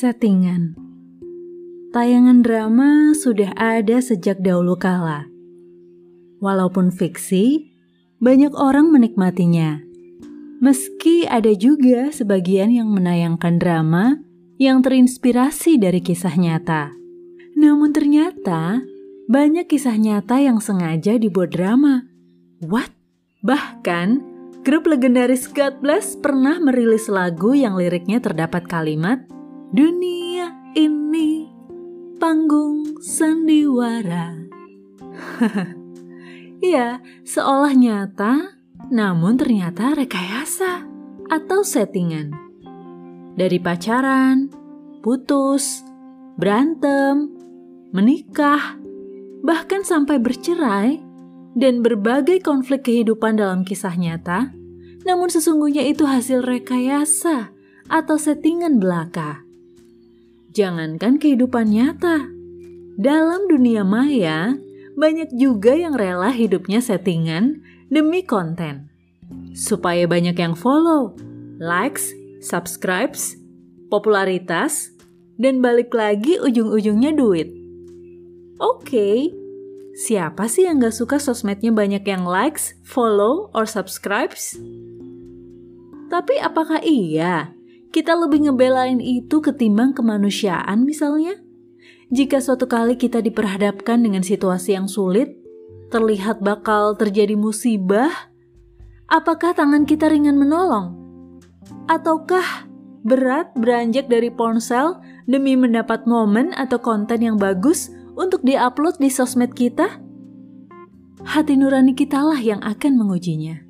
Settingan Tayangan drama sudah ada sejak dahulu kala. Walaupun fiksi, banyak orang menikmatinya. Meski ada juga sebagian yang menayangkan drama yang terinspirasi dari kisah nyata. Namun ternyata banyak kisah nyata yang sengaja dibuat drama. What? Bahkan, grup legendaris God Bless pernah merilis lagu yang liriknya terdapat kalimat Dunia ini panggung sandiwara. Iya, seolah nyata, namun ternyata rekayasa atau settingan. Dari pacaran, putus, berantem, menikah, bahkan sampai bercerai, dan berbagai konflik kehidupan dalam kisah nyata, namun sesungguhnya itu hasil rekayasa atau settingan belaka. Jangankan kehidupan nyata, dalam dunia maya banyak juga yang rela hidupnya settingan demi konten. Supaya banyak yang follow, likes, subscribes, popularitas, dan balik lagi ujung-ujungnya duit. Oke, okay, siapa sih yang gak suka sosmednya banyak yang likes, follow, or subscribes? Tapi apakah iya kita lebih ngebelain itu ketimbang kemanusiaan misalnya? Jika suatu kali kita diperhadapkan dengan situasi yang sulit, terlihat bakal terjadi musibah, apakah tangan kita ringan menolong? Ataukah berat beranjak dari ponsel demi mendapat momen atau konten yang bagus untuk diupload di sosmed kita? Hati nurani kitalah yang akan mengujinya.